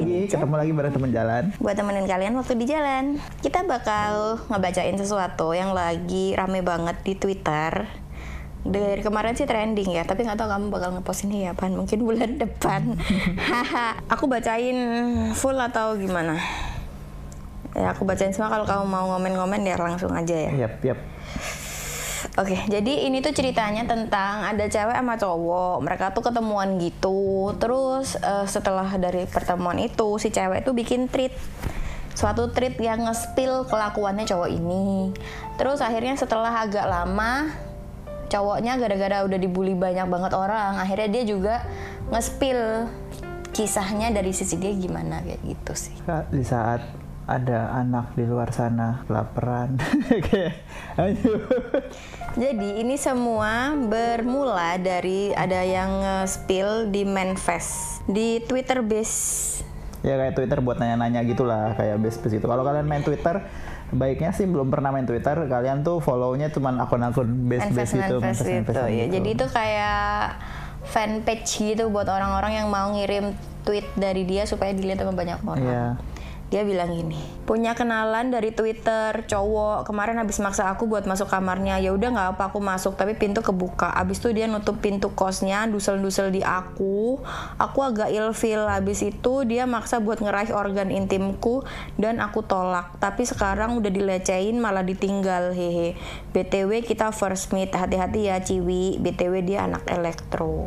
lagi, ketemu lagi bareng teman jalan. Buat temenin kalian waktu di jalan, kita bakal ngebacain sesuatu yang lagi rame banget di Twitter. Dari kemarin sih trending ya, tapi nggak tahu kamu bakal ngepost ini ya, pan mungkin bulan depan. Haha, aku bacain full atau gimana? Ya aku bacain semua kalau kamu mau ngomen-ngomen ya langsung aja ya. Yap, yap. Oke, jadi ini tuh ceritanya tentang ada cewek sama cowok. Mereka tuh ketemuan gitu. Terus eh, setelah dari pertemuan itu si cewek tuh bikin treat suatu treat yang nge-spill kelakuannya cowok ini. Terus akhirnya setelah agak lama cowoknya gara-gara udah dibully banyak banget orang, akhirnya dia juga nge-spill kisahnya dari sisi dia gimana kayak gitu sih. Di saat ada anak di luar sana kelaparan. Jadi ini semua bermula dari ada yang nge-spill di Manfest di Twitter base. ya kayak Twitter buat nanya-nanya gitulah kayak base-base gitu. Kalau kalian main Twitter, baiknya sih belum pernah main Twitter, kalian tuh follow-nya cuman akun-akun Manfest base-base gitu, Manfest gitu Manfest-Manfestan ya. gitu. Jadi itu kayak fanpage gitu buat orang-orang yang mau ngirim tweet dari dia supaya dilihat sama banyak orang. Iya. Dia bilang gini, punya kenalan dari Twitter cowok kemarin habis maksa aku buat masuk kamarnya. Ya udah nggak apa aku masuk, tapi pintu kebuka. Abis itu dia nutup pintu kosnya, dusel-dusel di aku. Aku agak ilfil. Habis itu dia maksa buat ngeraih organ intimku dan aku tolak. Tapi sekarang udah dilecehin malah ditinggal. Hehe. BTW kita first meet. Hati-hati ya Ciwi. BTW dia anak elektro.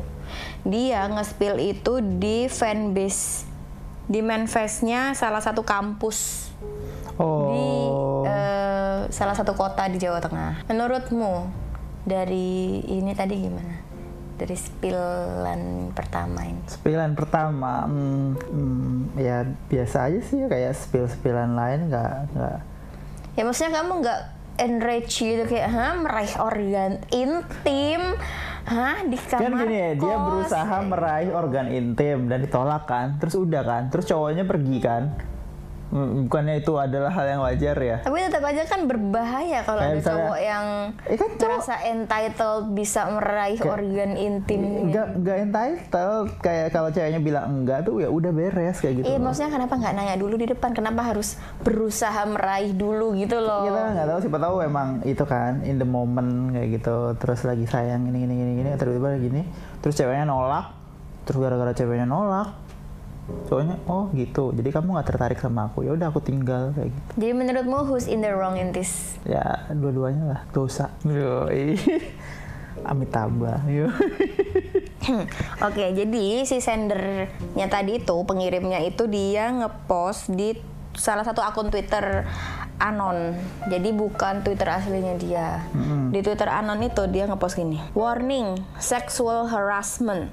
Dia nge-spill itu di fanbase di manifestnya salah satu kampus di Oh. eh, salah satu kota di Jawa Tengah. Menurutmu dari ini tadi gimana? Dari spillan pertama ini. Spillan pertama, hmm, hmm, ya biasa aja sih kayak spill-spillan lain nggak nggak Ya maksudnya kamu nggak enrage gitu kayak hah meraih organ intim hah? Di kamar kan gini ya dia kos?" berusaha meraih organ intim dan ditolak kan. Terus udah kan terus cowoknya pergi kan bukannya itu adalah hal yang wajar ya Tapi tetap aja kan berbahaya kalau Kayak ada misalnya- cowok yang Eh, kan cowok- merasa entitled bisa meraih organ intim. nggak nggak entitled kayak kalau ceweknya bilang enggak tuh ya udah beres kayak gitu Iya, loh. maksudnya kenapa nggak nanya dulu di depan? Kenapa harus berusaha meraih dulu gitu loh? kita nggak tahu siapa tahu emang itu kan in the moment kayak gitu terus lagi sayang ini ini ini ini tiba-tiba gini terus ceweknya nolak terus gara-gara ceweknya nolak cowoknya oh gitu jadi kamu nggak tertarik sama aku ya udah aku tinggal kayak gitu Jadi menurutmu who's in the wrong in this? ya dua-duanya lah dosa Yoi. Amitabha Yoi. Oke, jadi si sendernya tadi itu pengirimnya itu dia ngepost di salah satu akun Twitter anon. Jadi bukan Twitter aslinya dia. Di Twitter anon itu dia ngepost gini. Warning, sexual harassment.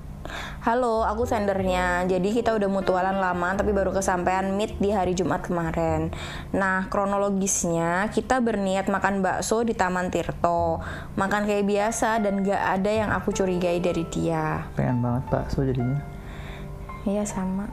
Halo, aku sendernya. Jadi kita udah mutualan lama tapi baru kesampaian meet di hari Jumat kemarin. Nah, kronologisnya kita berniat makan bakso di Taman Tirto. Makan kayak biasa dan gak ada yang aku curigai dari dia. pengen banget bakso jadinya Iya sama.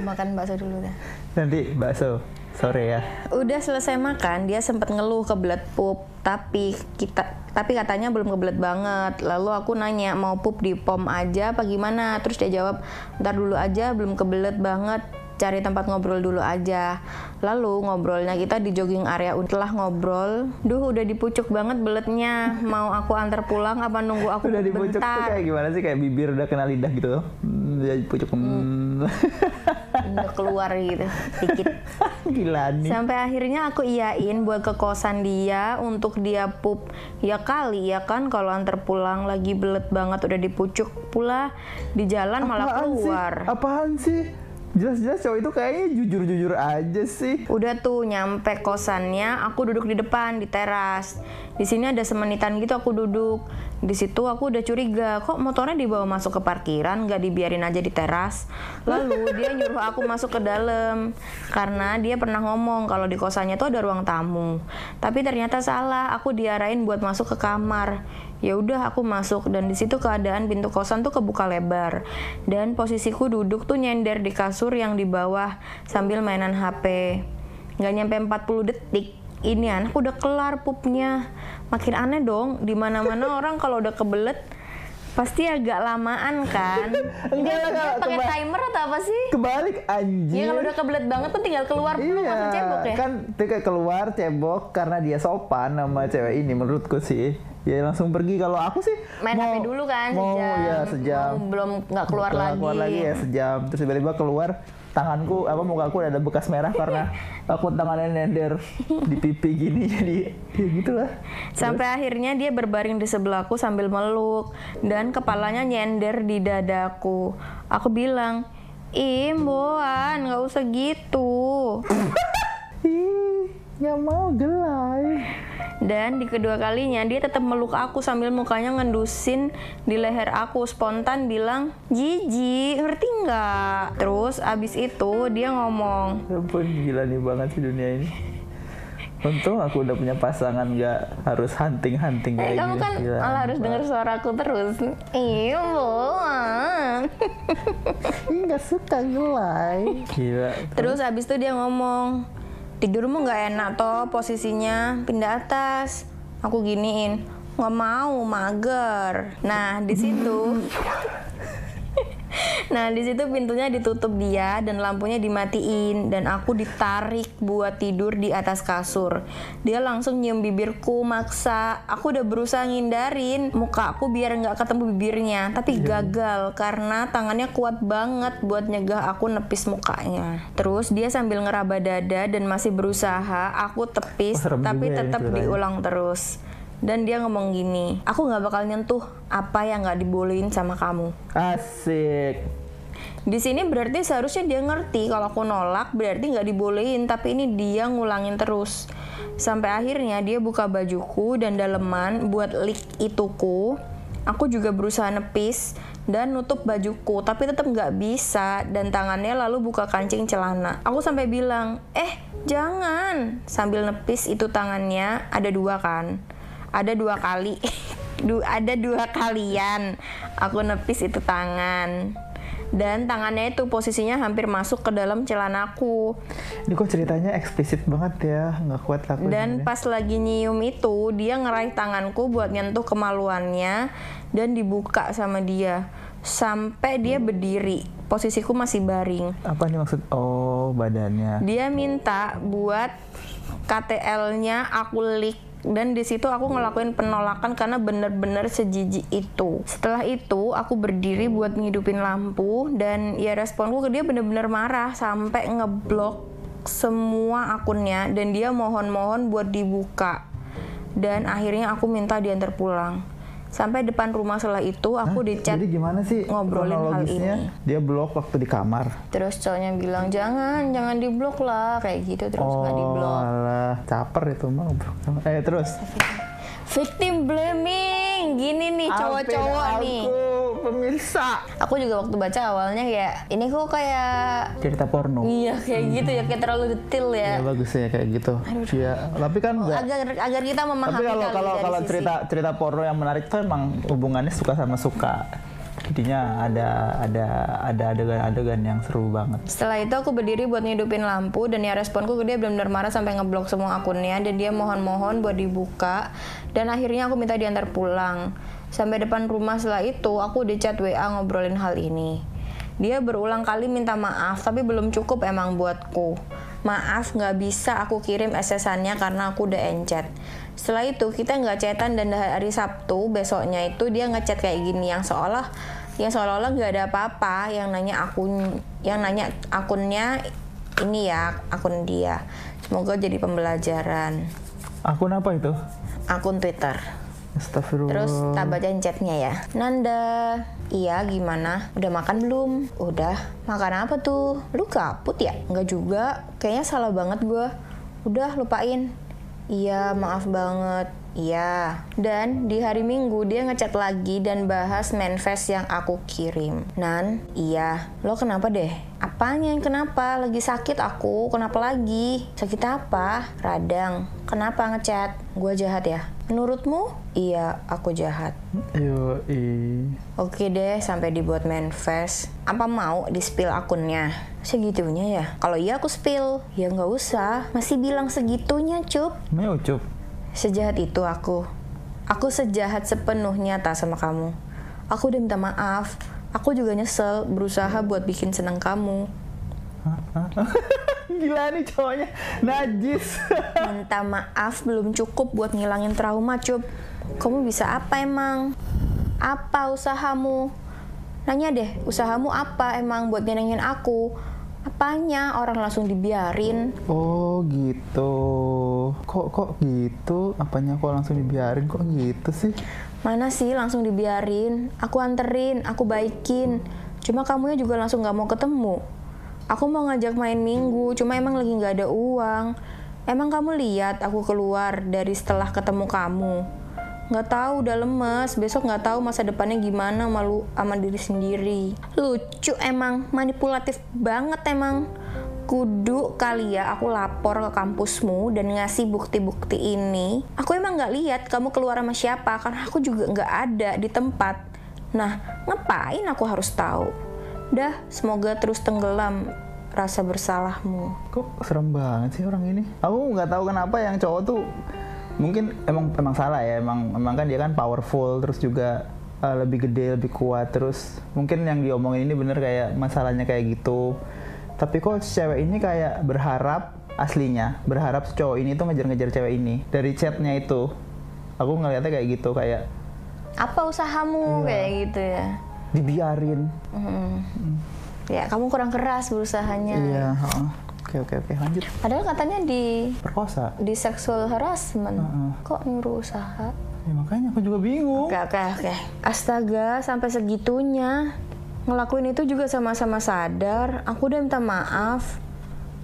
Mau makan bakso dulu dah. nanti bakso sore ya Udah selesai makan, dia sempat ngeluh kebelet pup, tapi kita tapi katanya belum kebelet banget. Lalu aku nanya mau pup di pom aja apa gimana? Terus dia jawab, ntar dulu aja, belum kebelet banget. Cari tempat ngobrol dulu aja. Lalu ngobrolnya kita di jogging area. Setelah ngobrol, duh udah dipucuk banget beletnya. Mau aku antar pulang apa nunggu aku udah dipucuk tuh bentar? kayak gimana sih kayak bibir udah kena lidah gitu hmm, dia dipucuk hmm. Udah keluar gitu, dikit. gila nih Sampai akhirnya aku iyain buat ke kosan dia untuk dia pup. Ya kali ya kan kalau antar pulang lagi belet banget udah dipucuk pula di jalan malah Apaan keluar. sih? apaan sih jelas-jelas cowok itu kayaknya jujur-jujur aja sih Udah tuh nyampe kosannya, aku duduk di depan di teras. Di sini ada semenitan gitu aku duduk. Di situ aku udah curiga, kok motornya dibawa masuk ke parkiran, nggak dibiarin aja di teras. Lalu dia nyuruh aku masuk ke dalam karena dia pernah ngomong kalau di kosannya tuh ada ruang tamu. Tapi ternyata salah, aku diarahin buat masuk ke kamar. Ya udah aku masuk dan di situ keadaan pintu kosan tuh kebuka lebar dan posisiku duduk tuh nyender di kasur yang di bawah sambil mainan HP. Nggak nyampe 40 detik ini anak udah kelar pupnya. Makin aneh dong, di mana-mana orang kalau udah kebelet Pasti agak lamaan kan? Enggak kalau pakai timer atau apa sih? Kebalik anjir. Ya kalau udah kebelet banget kan tinggal keluar belum Iya, langsung cebok ya. kan kayak keluar cebok karena dia sopan sama cewek ini menurutku sih. Ya langsung pergi kalau aku sih Main mau, HP dulu kan mau, sejam. ya sejam. Mau belum nggak keluar Keluar- lagi. Keluar lagi ya sejam. Terus tiba-tiba keluar tanganku apa mukaku udah ada bekas merah karena aku tangannya nender di pipi gini jadi ya gitulah. Sampai akhirnya dia berbaring di sebelahku sambil meluk dan kepalanya nyender di dadaku. Aku bilang, "Ih, Boan, nggak usah gitu." Ih, nggak mau gelai. Dan di kedua kalinya dia tetap meluk aku sambil mukanya ngendusin di leher aku spontan bilang Jiji ngerti nggak? Terus abis itu dia ngomong Ya ampun gila nih banget sih dunia ini. Untung aku udah punya pasangan nggak harus hunting-hunting Eh, kayak kamu gini. kan Gila, malah harus denger suaraku terus. Iya. Ih, nggak suka gelai. Gila. Terus abis itu dia ngomong, tidurmu nggak enak toh posisinya pindah atas. Aku giniin, nggak mau mager. Nah di situ, nah di situ pintunya ditutup dia dan lampunya dimatiin dan aku ditarik buat tidur di atas kasur. Dia langsung nyium bibirku maksa. Aku udah berusaha ngindarin muka aku biar nggak ketemu bibirnya, tapi gagal karena tangannya kuat banget buat nyegah aku nepis mukanya. Terus dia sambil ngeraba dada dan masih berusaha aku tepis, serem tapi ya tetap ceritanya. diulang terus. Dan dia ngomong gini, aku nggak bakal nyentuh apa yang nggak dibolehin sama kamu. Asik. Di sini berarti seharusnya dia ngerti kalau aku nolak berarti nggak dibolehin, tapi ini dia ngulangin terus. Sampai akhirnya dia buka bajuku dan daleman buat lik ituku. Aku juga berusaha nepis dan nutup bajuku, tapi tetap nggak bisa dan tangannya lalu buka kancing celana. Aku sampai bilang, eh jangan sambil nepis itu tangannya ada dua kan, ada dua kali, Du- ada dua kalian. Aku nepis itu tangan dan tangannya itu posisinya hampir masuk ke dalam celanaku Ini kok ceritanya eksplisit banget ya, nggak kuat aku. dan dengernya. pas lagi nyium itu dia ngeraih tanganku buat nyentuh kemaluannya dan dibuka sama dia sampai dia berdiri posisiku masih baring apa nih maksud? Oh badannya. dia minta buat KTL-nya aku lik dan di situ aku ngelakuin penolakan karena bener-bener sejijik itu. Setelah itu aku berdiri buat ngidupin lampu dan ya responku ke dia bener-bener marah sampai ngeblok semua akunnya dan dia mohon-mohon buat dibuka. Dan akhirnya aku minta diantar pulang. Sampai depan rumah setelah itu aku Hah? dicat Jadi gimana sih ngobrolin hal ini. Dia blok waktu di kamar. Terus cowoknya bilang jangan, jangan diblok lah kayak gitu terus nggak oh, diblok. alah, caper itu mah. ngobrol sama- Eh terus. Victim blaming, gini nih cowok-cowok nih. Aku pemirsa. Aku juga waktu baca awalnya kayak ini kok kayak Cerita porno. iya kayak gitu ya kayak terlalu detail ya. Ya bagus ya kayak gitu. Iya, tapi kan enggak. Agar agar kita memahami Tapi kalau kalau kalau sisi- cerita cerita porno yang menarik tuh emang hubungannya suka sama suka. Jadinya ada ada ada adegan-adegan yang seru banget. Setelah itu aku berdiri buat ngidupin lampu dan ya responku ke dia benar-benar marah sampai ngeblok semua akunnya dan dia mohon-mohon buat dibuka dan akhirnya aku minta diantar pulang. Sampai depan rumah setelah itu aku di chat WA ngobrolin hal ini. Dia berulang kali minta maaf tapi belum cukup emang buatku. Maaf nggak bisa aku kirim SS-annya karena aku udah encet. Setelah itu kita nggak chatan dan hari Sabtu besoknya itu dia ngechat kayak gini yang seolah yang seolah-olah nggak ada apa-apa yang nanya akun yang nanya akunnya ini ya akun dia. Semoga jadi pembelajaran. Akun apa itu? Akun Twitter. Astagfirullah. Terus tak bacain chatnya ya. Nanda, iya gimana? Udah makan belum? Udah. Makan apa tuh? Lu kaput ya? Enggak juga. Kayaknya salah banget gue. Udah lupain. Iya maaf banget. Iya. Dan di hari Minggu dia ngechat lagi dan bahas manifest yang aku kirim. Nan, iya. Lo kenapa deh? Apanya yang kenapa? Lagi sakit aku. Kenapa lagi? Sakit apa? Radang. Kenapa ngechat? Gue jahat ya? Menurutmu? Iya, aku jahat. Yo, Oke deh, sampai dibuat manifest. Apa mau di spill akunnya? Segitunya ya? Kalau iya aku spill. Ya nggak usah. Masih bilang segitunya, cup. Ini ucup. Sejahat itu aku. Aku sejahat sepenuhnya tak sama kamu. Aku udah minta maaf. Aku juga nyesel berusaha buat bikin senang kamu. Gila nih cowoknya najis. Minta maaf belum cukup buat ngilangin trauma, Cup. Kamu bisa apa emang? Apa usahamu? Nanya deh, usahamu apa emang buat nyenengin aku? Apanya orang langsung dibiarin? oh gitu. Kok kok gitu? Apanya kok langsung dibiarin kok gitu sih? Mana sih langsung dibiarin? Aku anterin, aku baikin. Cuma kamunya juga langsung nggak mau ketemu. Aku mau ngajak main minggu, cuma emang lagi nggak ada uang. Emang kamu lihat aku keluar dari setelah ketemu kamu? Nggak tahu, udah lemes. Besok nggak tahu masa depannya gimana malu sama diri sendiri. Lucu emang, manipulatif banget emang. Kudu kali ya aku lapor ke kampusmu dan ngasih bukti-bukti ini. Aku emang nggak lihat kamu keluar sama siapa karena aku juga nggak ada di tempat. Nah, ngapain aku harus tahu? Dah, semoga terus tenggelam rasa bersalahmu. Kok serem banget sih orang ini? Aku nggak tahu kenapa yang cowok tuh mungkin emang emang salah ya. Emang emang kan dia kan powerful terus juga uh, lebih gede, lebih kuat terus mungkin yang diomongin ini bener kayak masalahnya kayak gitu. Tapi kok cewek ini kayak berharap aslinya berharap cowok ini tuh ngejar-ngejar cewek ini dari chatnya itu aku ngeliatnya kayak gitu kayak Apa usahamu kayak gitu ya? Dibiarin Mm. Ya, kamu kurang keras berusahanya. iya heeh. oke oke oke lanjut Padahal katanya di perkosa di sexual harassment. Heeh. Kok nyuruh usaha? ya makanya aku juga bingung Oke, oke, oke. Astaga, sampai segitunya. Ngelakuin itu juga sama-sama sadar. Aku udah minta maaf.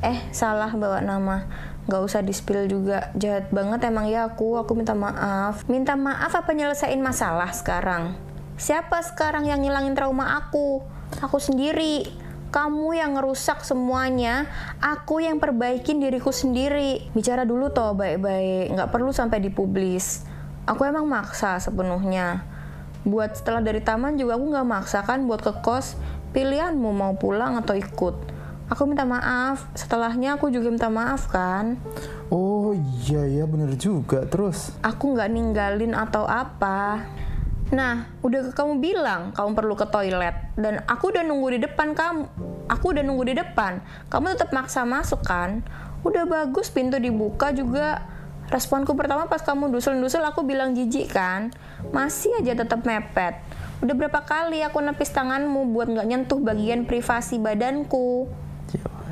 Eh, salah bawa nama. Gak usah di-spill juga. Jahat banget emang ya aku. Aku minta maaf. Minta maaf apa nyelesain masalah sekarang? Siapa sekarang yang ngilangin trauma aku? Aku sendiri. Kamu yang ngerusak semuanya, aku yang perbaikin diriku sendiri. Bicara dulu toh baik-baik, nggak perlu sampai dipublis. Aku emang maksa sepenuhnya. Buat setelah dari taman juga aku nggak maksa kan buat ke kos. Pilihanmu mau pulang atau ikut. Aku minta maaf. Setelahnya aku juga minta maaf kan. oh iya ya bener juga terus Aku nggak ninggalin atau apa. Nah, udah kamu bilang kamu perlu ke toilet dan aku udah nunggu di depan kamu. Aku udah nunggu di depan. Kamu tetap maksa masuk kan? Udah bagus pintu dibuka juga. Responku pertama pas kamu dusul-dusul aku bilang jijik kan. Masih aja tetap mepet. Udah berapa kali aku nepis tanganmu buat nggak nyentuh bagian privasi badanku.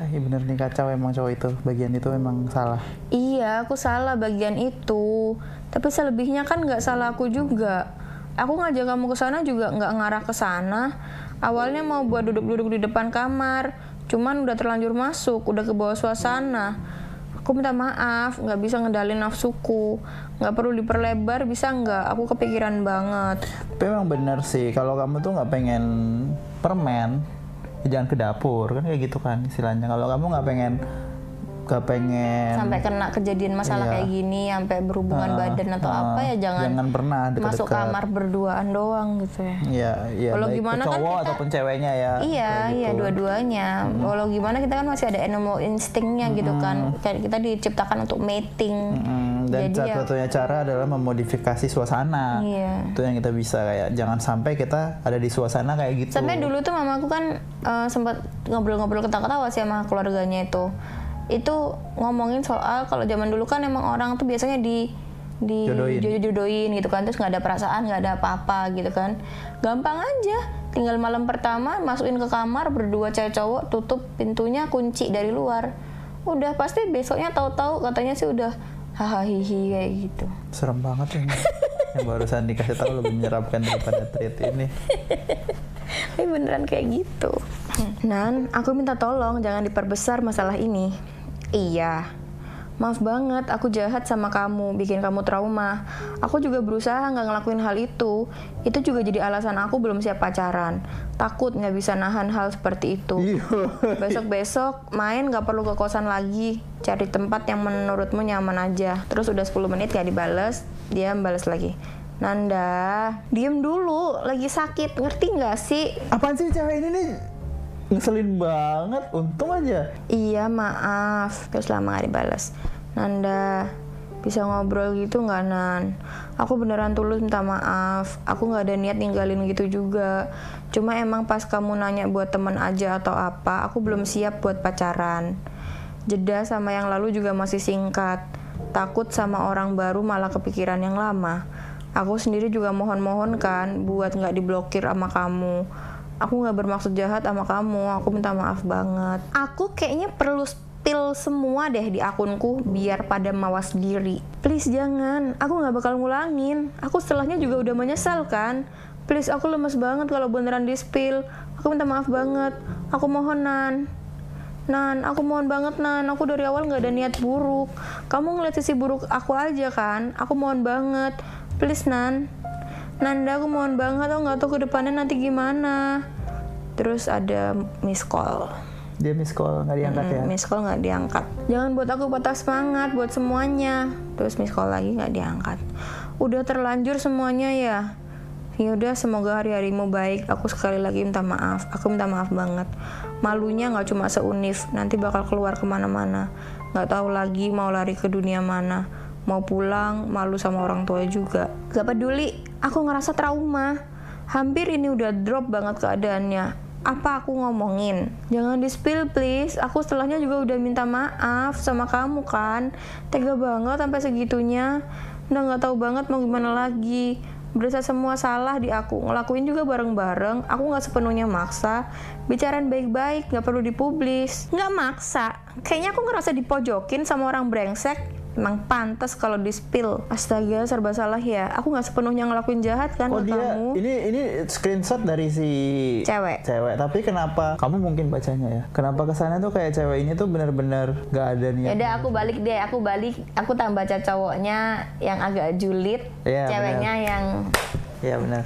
Iya bener nih kacau emang cowok itu bagian itu emang salah Iya, aku salah bagian itu. Tapi selebihnya kan nggak salah aku juga. Aku ngajak kamu ke sana juga nggak ngarah ke sana. Awalnya mau buat duduk-duduk di depan kamar, cuman udah terlanjur masuk, udah ke bawah suasana. Aku minta maaf, nggak bisa ngedalin nafsuku. Nggak perlu diperlebar, bisa nggak? Aku kepikiran banget. tapi emang bener sih kalau kamu tuh nggak pengen permen ya jangan ke dapur kan kayak gitu kan istilahnya kalau kamu nggak pengen nggak pengen Sampai kena kejadian masalah Iya. kayak gini, sampai berhubungan Ah, badan atau ah, apa ya jangan, jangan pernah deket-deket. masuk kamar berduaan doang gitu ya. Iya, iya. Baik gimana kan cowok kita- ataupun ceweknya ya. Iya, iya gitu. dua-duanya. Walau gimana kita kan masih ada animal instingnya gitu kan. Kita diciptakan untuk mating. Mm, dan Jadi ya- satu-satunya cara adalah memodifikasi suasana. Iya. Itu yang kita bisa kayak jangan sampai kita ada di suasana kayak gitu. Sampai dulu tuh mamaku kan eh, sempat ngobrol-ngobrol ketawa-ketawa sih sama keluarganya itu. Itu ngomongin soal kalau zaman dulu kan emang orang tuh biasanya di di Jodohin. jodohin gitu kan terus nggak ada perasaan nggak ada apa-apa gitu kan gampang aja tinggal malam pertama masukin ke kamar berdua cewek cowok tutup pintunya kunci dari luar udah pasti besoknya tahu-tahu katanya sih udah hahaha kayak gitu Serem banget ini. yang barusan dikasih tahu lebih menyeramkan daripada treat ini. Tapi beneran kayak gitu. Nan, aku minta tolong jangan diperbesar masalah ini. Iya. Maaf banget, aku jahat sama kamu, bikin kamu trauma. Aku juga berusaha nggak ngelakuin hal itu. Itu juga jadi alasan aku belum siap pacaran. Takut nggak bisa nahan hal seperti itu. Iya. Besok-besok main nggak perlu ke kosan lagi. Cari tempat yang menurutmu nyaman aja. Terus udah 10 menit gak dibales, dia balas lagi. Nanda, diem dulu, lagi sakit, ngerti nggak sih? Apaan sih cewek ini nih? Ngeselin banget, untung aja. Iya maaf, terus lama gak dibales. Nanda, bisa ngobrol gitu nggak nan? Aku beneran tulus minta maaf. Aku nggak ada niat ninggalin gitu juga. Cuma emang pas kamu nanya buat teman aja atau apa aku belum siap buat pacaran. Jeda sama yang lalu juga masih singkat. Takut sama orang baru malah kepikiran yang lama. Aku sendiri juga mohon-mohon kan buat nggak diblokir sama kamu aku nggak bermaksud jahat sama kamu aku minta maaf banget. Aku kayaknya perlu spill semua deh di akunku biar pada mawas diri. Please jangan aku nggak bakal ngulangin. Aku setelahnya juga udah menyesal kan? Please aku lemes banget kalau beneran di spill aku minta maaf banget. Aku mohon nan. Nan, aku mohon banget Nan, aku dari awal nggak ada niat buruk. Kamu ngeliat sisi buruk aku aja kan? Aku mohon banget, please Nan. Nanda, aku mohon banget, aku nggak tahu ke depannya nanti gimana. Terus ada miss call. Dia miss call nggak diangkat ya? Hmm, miss call nggak diangkat. Jangan buat aku patah semangat buat semuanya. Terus miss call lagi nggak diangkat. Udah terlanjur semuanya ya. Ya udah semoga hari-harimu baik. Aku sekali lagi minta maaf. Aku minta maaf banget. Malunya nggak cuma seunif, nanti bakal keluar ke mana-mana. Nggak tahu lagi mau lari ke dunia mana. Mau pulang, malu sama orang tua juga. Gak peduli, aku ngerasa trauma. Hampir ini udah drop banget keadaannya apa aku ngomongin? Jangan di spill please. Aku setelahnya juga udah minta maaf sama kamu kan. Tega banget sampai segitunya. Udah nggak tahu banget mau gimana lagi. Berasa semua salah di aku. Ngelakuin juga bareng-bareng. Aku nggak sepenuhnya maksa. Bicarain baik-baik, nggak perlu dipublis. Nggak maksa. Kayaknya aku ngerasa dipojokin sama orang brengsek emang pantas kalau di spill astaga serba salah ya aku nggak sepenuhnya ngelakuin jahat kan Oh ke dia kamu ini ini screenshot dari si Cewek. Cewek. Tapi kenapa kamu mungkin bacanya ya? Kenapa kesannya tuh kayak cewek ini tuh bener-bener gak ada niat? Yaudah aku balik deh, aku balik, aku tambah baca cowoknya yang agak julid, Iya, ceweknya yang Iya benar.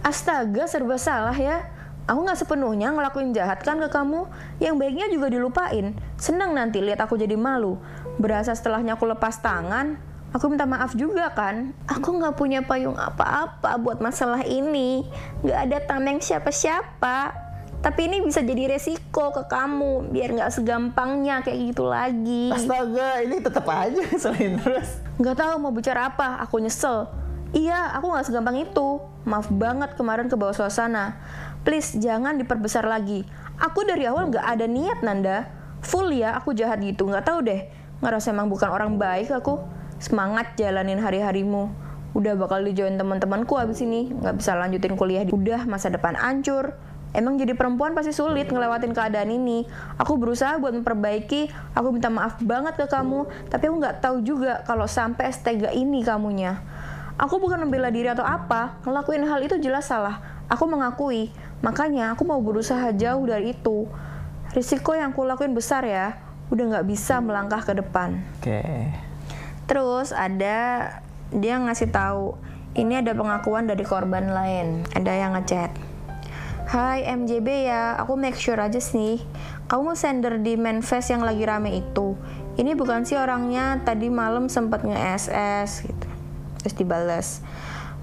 astaga serba salah ya. Aku nggak sepenuhnya ngelakuin jahat kan ke kamu, yang baiknya juga dilupain. Senang nanti lihat aku jadi malu. Berasa setelahnya aku lepas tangan, aku minta maaf juga kan. Aku nggak punya payung apa-apa buat masalah ini, nggak ada tameng siapa-siapa. Tapi ini bisa jadi resiko ke kamu, biar nggak segampangnya kayak gitu lagi. Astaga, ini tetap aja selain terus. Nggak tahu mau bicara apa, aku nyesel. Iya, aku nggak segampang itu. Maaf banget kemarin ke bawah suasana. Please, jangan diperbesar lagi. Aku dari awal nggak ada niat, Nanda. Full ya, aku jahat gitu. Nggak tahu deh. Ngerasa emang bukan orang baik aku. Semangat jalanin hari-harimu. Udah bakal dijoin teman-temanku abis ini. Nggak bisa lanjutin kuliah. Udah masa depan hancur. Emang jadi perempuan pasti sulit ngelewatin keadaan ini. Aku berusaha buat memperbaiki. Aku minta maaf banget ke kamu. Tapi aku nggak tahu juga kalau sampai setega ini kamunya. Aku bukan membela diri atau apa. Ngelakuin hal itu jelas salah. Aku mengakui. Makanya aku mau berusaha jauh dari itu. Risiko yang aku lakuin besar ya. Udah nggak bisa melangkah ke depan. Oke. Terus ada dia ngasih tahu ini ada pengakuan dari korban lain. Ada yang ngechat. Hai MJB ya, aku make sure aja sih. Kamu sender di manifest yang lagi rame itu. Ini bukan sih orangnya tadi malam sempat nge-SS gitu. Terus dibales.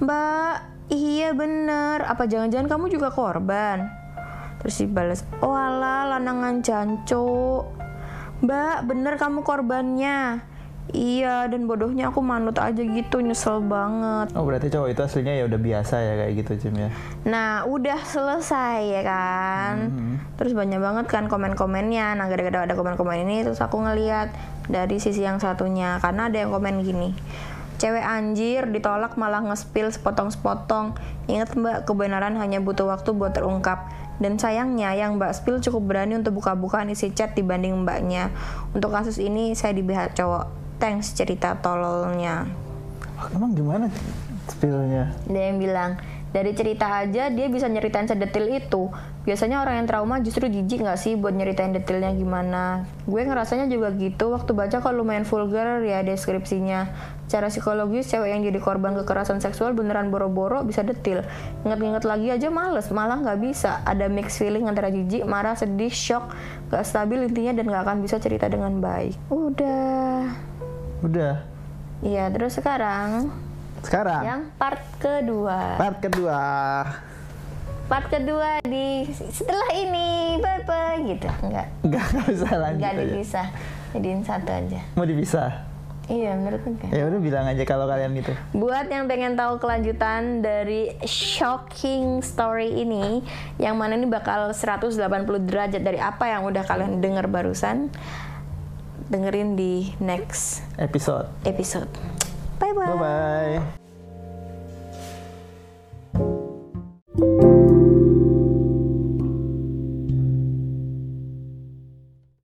Mbak, iya bener. Apa jangan-jangan kamu juga korban? Terus dibales. Oh alah, lanangan janco. Mbak, bener kamu korbannya. Iya, dan bodohnya aku manut aja gitu, nyesel banget. Oh berarti cowok itu aslinya ya udah biasa ya kayak gitu Jim ya? Nah, udah selesai ya kan. Terus banyak banget kan komen-komennya. Nah, gara-gara ada komen-komen ini terus aku ngeliat dari sisi yang satunya karena ada yang komen gini. Cewek anjir ditolak malah ngespil sepotong-sepotong. Ingat Mbak, kebenaran hanya butuh waktu buat terungkap. Dan sayangnya yang Mbak spill cukup berani untuk buka-bukaan isi chat dibanding Mbaknya. Untuk kasus ini saya di pihak cowok. Thanks cerita tololnya. Emang gimana spillnya? Ada yang bilang, dari cerita aja dia bisa nyeritain sedetil itu. Biasanya orang yang trauma justru jijik nggak sih buat nyeritain detailnya gimana. Gue ngerasanya juga gitu waktu baca kok lumayan vulgar ya deskripsinya. Cara psikologis cewek yang jadi korban kekerasan seksual beneran boro-boro bisa detil. Ingat-ingat lagi aja males, malah nggak bisa. Ada mix feeling antara jijik, marah, sedih, shock, gak stabil intinya dan nggak akan bisa cerita dengan baik. Udah. Udah. Iya, terus sekarang Sekarang yang part kedua. part kedua. part kedua di setelah ini bye bye gitu enggak Enggak, enggak bisa lanjut enggak dipisah jadiin satu aja Mau dipisah? Iya, menurutku kayak. Ya udah bilang aja kalau kalian gitu. Buat yang pengen tahu kelanjutan dari shocking story ini, yang mana ini bakal 180 derajat dari apa yang udah kalian dengar barusan, dengerin di next Episode. episode. Bye bye. Bye bye.